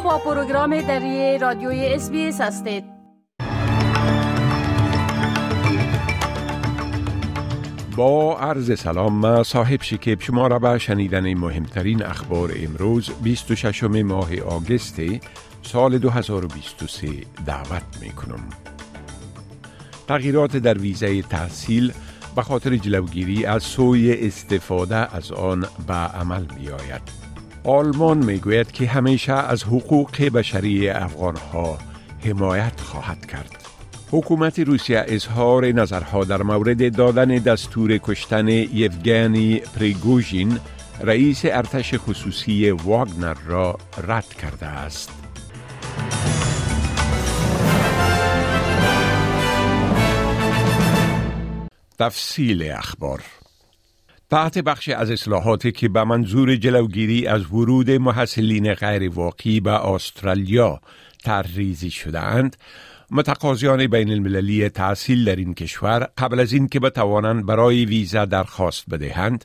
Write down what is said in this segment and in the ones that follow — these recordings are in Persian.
با پروگرام دری رادیوی اس هستید با عرض سلام ما صاحب شکیب شما را به شنیدن مهمترین اخبار امروز 26 ماه آگست سال 2023 دعوت می کنم. تغییرات در ویزه تحصیل به خاطر جلوگیری از سوی استفاده از آن به عمل می آید. آلمان می گوید که همیشه از حقوق بشری افغان ها حمایت خواهد کرد. حکومت روسیه اظهار نظرها در مورد دادن دستور کشتن یوگنی پریگوژین رئیس ارتش خصوصی واگنر را رد کرده است. تفصیل اخبار تحت بخش از اصلاحاتی که به منظور جلوگیری از ورود محصلین غیر واقعی به استرالیا ترریزی شدهاند متقاضیان بین المللی تحصیل در این کشور قبل از اینکه بتوانند برای ویزا درخواست بدهند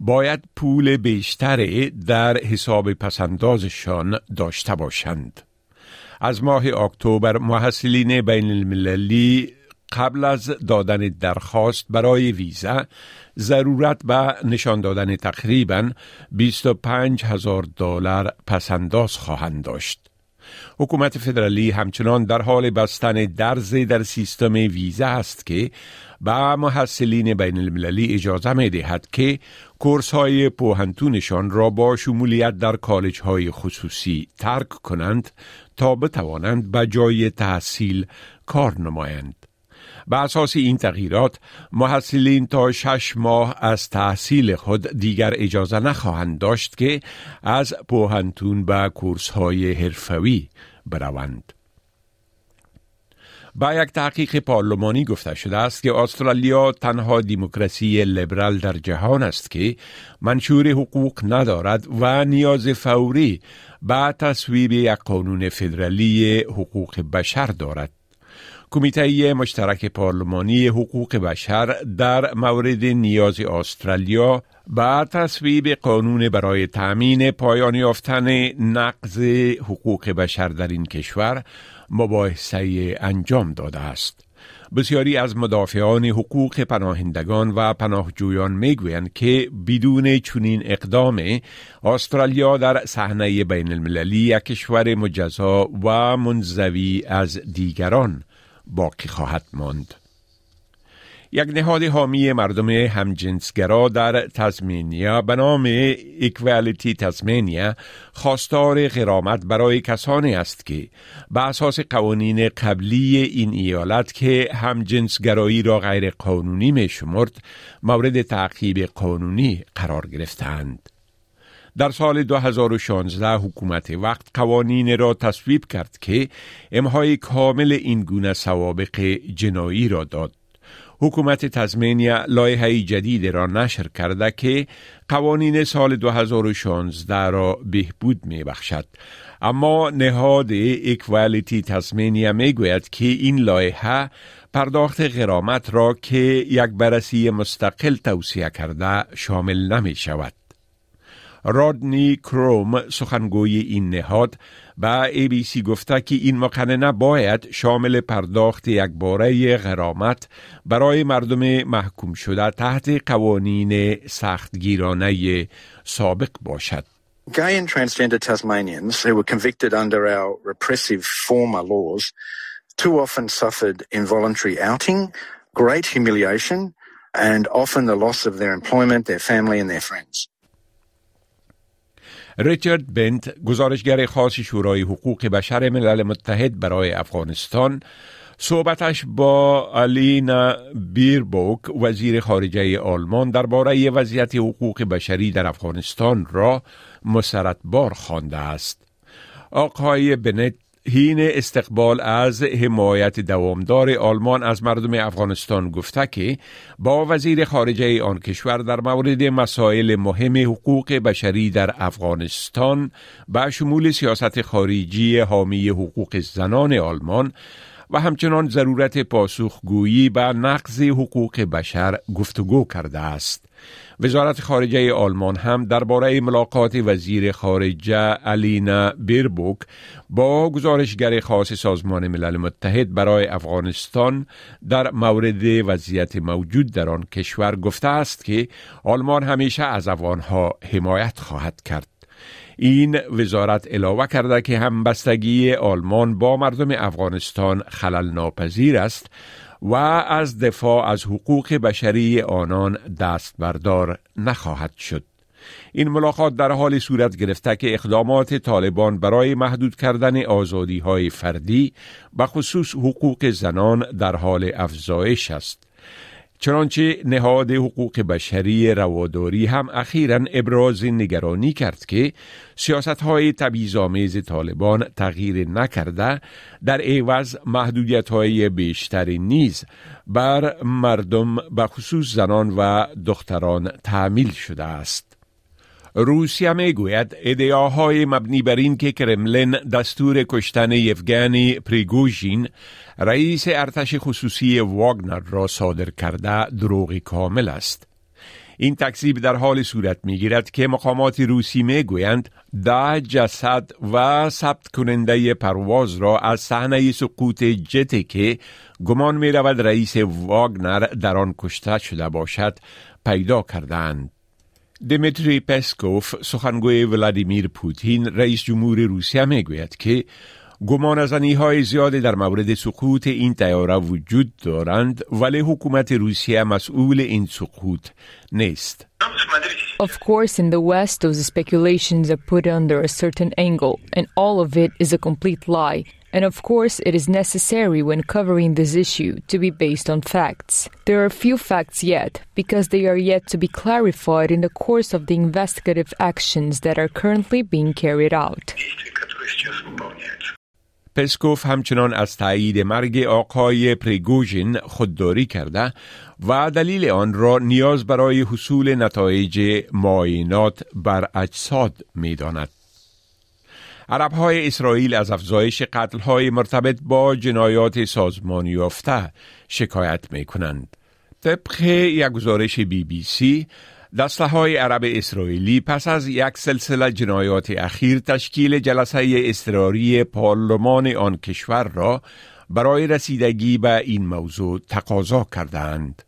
باید پول بیشتری در حساب پسندازشان داشته باشند. از ماه اکتبر محصلین بین المللی قبل از دادن درخواست برای ویزا ضرورت به نشان دادن تقریبا 25 هزار دلار پسنداز خواهند داشت. حکومت فدرالی همچنان در حال بستن درز در سیستم ویزا است که به محصلین بین المللی اجازه می دهد که کورس های پوهنتونشان را با شمولیت در کالج های خصوصی ترک کنند تا بتوانند به جای تحصیل کار نمایند. به اساس این تغییرات محصلین تا شش ماه از تحصیل خود دیگر اجازه نخواهند داشت که از پوهنتون به کورس های حرفوی بروند. با یک تحقیق پارلمانی گفته شده است که استرالیا تنها دموکراسی لیبرال در جهان است که منشور حقوق ندارد و نیاز فوری به تصویب یک قانون فدرالی حقوق بشر دارد. کمیته مشترک پارلمانی حقوق بشر در مورد نیاز استرالیا با تصویب قانون برای تأمین پایان یافتن نقض حقوق بشر در این کشور مباحثه انجام داده است. بسیاری از مدافعان حقوق پناهندگان و پناهجویان می‌گویند که بدون چنین اقدام استرالیا در صحنه بین المللی یک کشور مجزا و منزوی از دیگران باقی خواهد ماند. یک نهاد حامی مردم همجنسگرا در تزمینیا به نام اکوالیتی تزمینیا خواستار غرامت برای کسانی است که به اساس قوانین قبلی این ایالت که همجنسگرایی را غیر قانونی می شمرد مورد تعقیب قانونی قرار گرفتند. در سال 2016 حکومت وقت قوانین را تصویب کرد که امهای کامل این گونه سوابق جنایی را داد. حکومت تزمینیا لایحه جدید را نشر کرده که قوانین سال 2016 را بهبود می بخشد. اما نهاد اکوالیتی تزمینیا می گوید که این لایحه پرداخت غرامت را که یک بررسی مستقل توصیه کرده شامل نمی شود. رادنی کروم سخنگوی این نهاد به ای بی سی گفته که این مقننه باید شامل پرداخت یک باره غرامت برای مردم محکوم شده تحت قوانین سختگیرانه سابق باشد. Gay and transgender Tasmanians who were convicted under our repressive former laws too often suffered involuntary outing, great humiliation, and often the loss of their employment, their family, and their friends. ریچارد بنت گزارشگر خاص شورای حقوق بشر ملل متحد برای افغانستان صحبتش با آلینا بیربوک وزیر خارجه آلمان درباره وضعیت حقوق بشری در افغانستان را مسرتبار خوانده است. آقای بنت هین استقبال از حمایت دوامدار آلمان از مردم افغانستان گفته که با وزیر خارجه آن کشور در مورد مسائل مهم حقوق بشری در افغانستان به شمول سیاست خارجی حامی حقوق زنان آلمان و همچنان ضرورت پاسخگویی به نقض حقوق بشر گفتگو کرده است. وزارت خارجه آلمان هم درباره ملاقات وزیر خارجه الینا بیربوک با گزارشگر خاص سازمان ملل متحد برای افغانستان در مورد وضعیت موجود در آن کشور گفته است که آلمان همیشه از افغانها حمایت خواهد کرد. این وزارت علاوه کرده که همبستگی آلمان با مردم افغانستان خلل ناپذیر است و از دفاع از حقوق بشری آنان دست بردار نخواهد شد. این ملاقات در حال صورت گرفته که اقدامات طالبان برای محدود کردن آزادی های فردی و خصوص حقوق زنان در حال افزایش است. چنانچه نهاد حقوق بشری رواداری هم اخیرا ابراز نگرانی کرد که سیاست های تبیزامیز طالبان تغییر نکرده در عوض محدودیت های بیشتری نیز بر مردم به خصوص زنان و دختران تعمیل شده است. روسیه می گوید ادعاهای مبنی بر این که کرملن دستور کشتن یفگانی پریگوژین رئیس ارتش خصوصی واگنر را صادر کرده دروغی کامل است. این تکذیب در حال صورت می گیرد که مقامات روسی می گویند ده جسد و ثبت کننده پرواز را از صحنه سقوط جتی که گمان می رود رئیس واگنر در آن کشته شده باشد پیدا کردند. دمیتری پسکوف سخنگوی ولادیمیر پوتین رئیس جمهور روسیه می گوید که گمان های زیاد در مورد سقوط این تیاره وجود دارند ولی حکومت روسیه مسئول این سقوط نیست. Of course, in the West, those speculations are put under a certain angle, and all of it is a complete lie. And of course, it is necessary when covering this issue to be based on facts. There are few facts yet, because they are yet to be clarified in the course of the investigative actions that are currently being carried out. پسکوف همچنان از تایید مرگ آقای پریگوژین خودداری کرده و دلیل آن را نیاز برای حصول نتایج معاینات بر اجساد می داند. عرب های اسرائیل از افزایش قتل های مرتبط با جنایات سازمان یافته شکایت می کنند. طبق یک گزارش بی بی سی دسته های عرب اسرائیلی پس از یک سلسله جنایات اخیر تشکیل جلسه استراری پارلمان آن کشور را برای رسیدگی به این موضوع تقاضا کردند.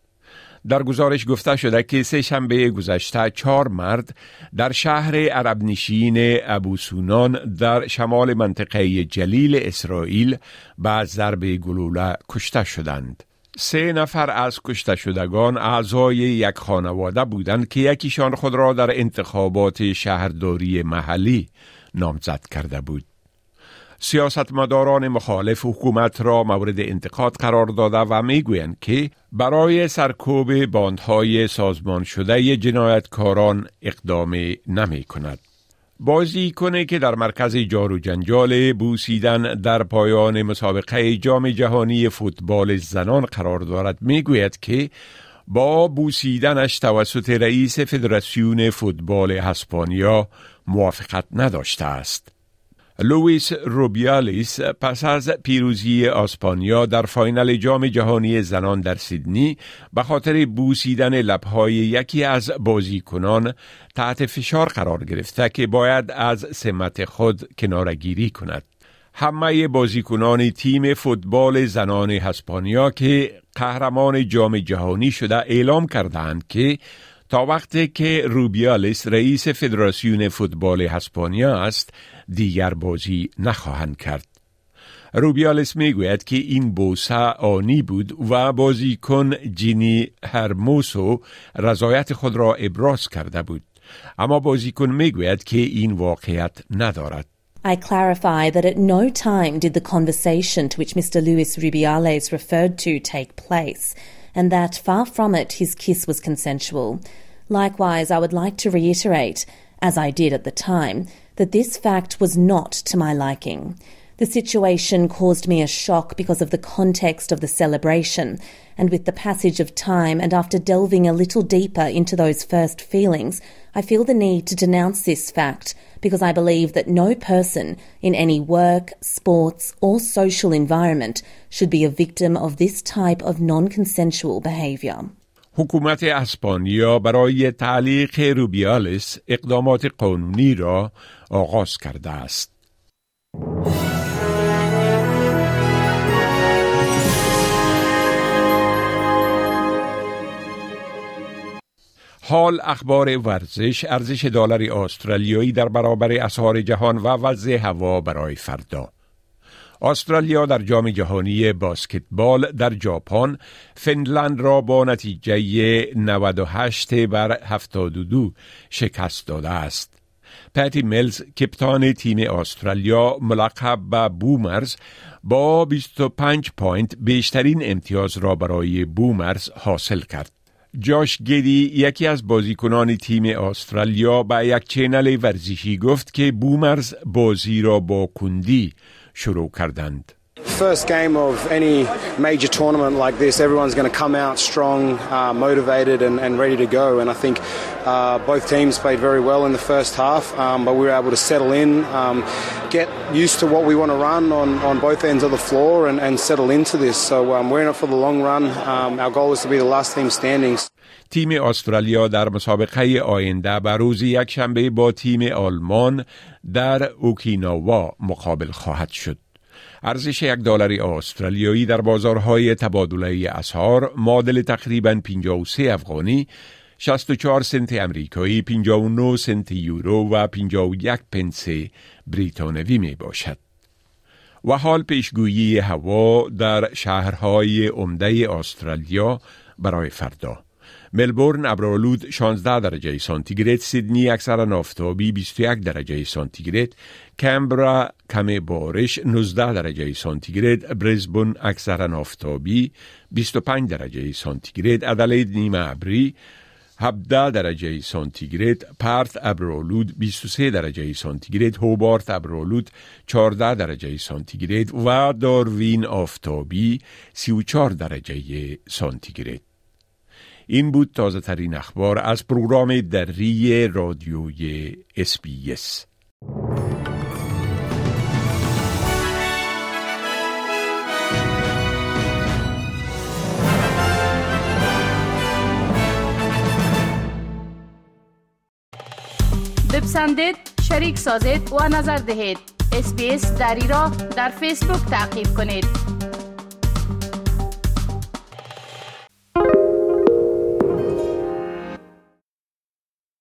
در گزارش گفته شده که سه شنبه گذشته چهار مرد در شهر عرب نشین ابو سونان در شمال منطقه جلیل اسرائیل به ضرب گلوله کشته شدند. سه نفر از کشته شدگان اعضای یک خانواده بودند که یکیشان خود را در انتخابات شهرداری محلی نامزد کرده بود. سیاستمداران مخالف حکومت را مورد انتقاد قرار داده و می‌گویند که برای سرکوب باندهای سازمان شده جنایتکاران اقدام نمی کند. بازی کنه که در مرکز جارو جنجال بوسیدن در پایان مسابقه جام جهانی فوتبال زنان قرار دارد می‌گوید که با بوسیدنش توسط رئیس فدراسیون فوتبال هسپانیا موافقت نداشته است. لوئیس روبیالیس پس از پیروزی آسپانیا در فاینال جام جهانی زنان در سیدنی به خاطر بوسیدن لبهای یکی از بازیکنان تحت فشار قرار گرفته که باید از سمت خود کنارگیری کند. همه بازیکنان تیم فوتبال زنان هسپانیا که قهرمان جام جهانی شده اعلام کردند که تا وقتی که روبیالس رئیس فدراسیون فوتبال هسپانیا است دیگر بازی نخواهند کرد. روبیالس می‌گوید که این بوسه آنی بود و بازیکن جینی هرموسو رضایت خود را ابراز کرده بود. اما بازیکن می‌گوید که این واقعیت ندارد. I clarify that at no time did the conversation to which Mr. Luis Rubiales referred to take place, and that far from it his kiss was consensual. Likewise, I would like to reiterate, as I did at the time, that this fact was not to my liking. The situation caused me a shock because of the context of the celebration, and with the passage of time and after delving a little deeper into those first feelings, I feel the need to denounce this fact because I believe that no person in any work, sports, or social environment should be a victim of this type of non-consensual behavior. حکومت اسپانیا برای تعلیق روبیالس اقدامات قانونی را آغاز کرده است. حال اخبار ورزش ارزش دلار استرالیایی در برابر اسعار جهان و وضع هوا برای فردا استرالیا در جام جهانی باسکتبال در ژاپن فنلند را با نتیجه 98 بر 72 شکست داده است. پتی میلز کپتان تیم استرالیا ملقب به بومرز با 25 point بیشترین امتیاز را برای بومرز حاصل کرد. جاش گیدی یکی از بازیکنان تیم استرالیا به یک چینل ورزشی گفت که بومرز بازی را با کندی شروع کردند. First game of any major tournament like this, everyone's going to come out strong, uh, motivated, and, and, ready to go. And I think uh, both teams played very well in the first half, um, but we were able to settle in, um, get used to what we want to run on, on both ends of the floor, and, and settle into this. So um, we're in it for the long run. Um, our goal is to be the last team standing. تیم استرالیا در مسابقه آینده به روز یک شنبه با تیم آلمان در اوکیناوا مقابل خواهد شد. ارزش یک دلار استرالیایی در بازارهای تبادله اسعار معادل تقریبا 53 افغانی 64 سنت امریکایی 59 سنت یورو و 51 پنس بریتانوی می باشد. و حال پیشگویی هوا در شهرهای عمده استرالیا برای فردا ملبورن ابرالود 16 درجه سانتیگراد سیدنی اکثر آفتابی 21 درجه سانتیگراد کنبرا کم بارش 19 درجه سانتیگراد برزبن اکثر آفتابی 25 درجه سانتیگراد ادلید نیمه ابری 17 درجه سانتیگراد پرت ابرالود 23 درجه سانتیگراد هوبارت ابرالود 14 درجه سانتیگراد و داروین آفتابی 34 درجه سانتیگراد. این بود تازه ترین اخبار از پروگرام دری رادیوی اس بی اس بپسندید شریک سازید و نظر دهید. اسپیس دری را در فیسبوک تعقیب کنید.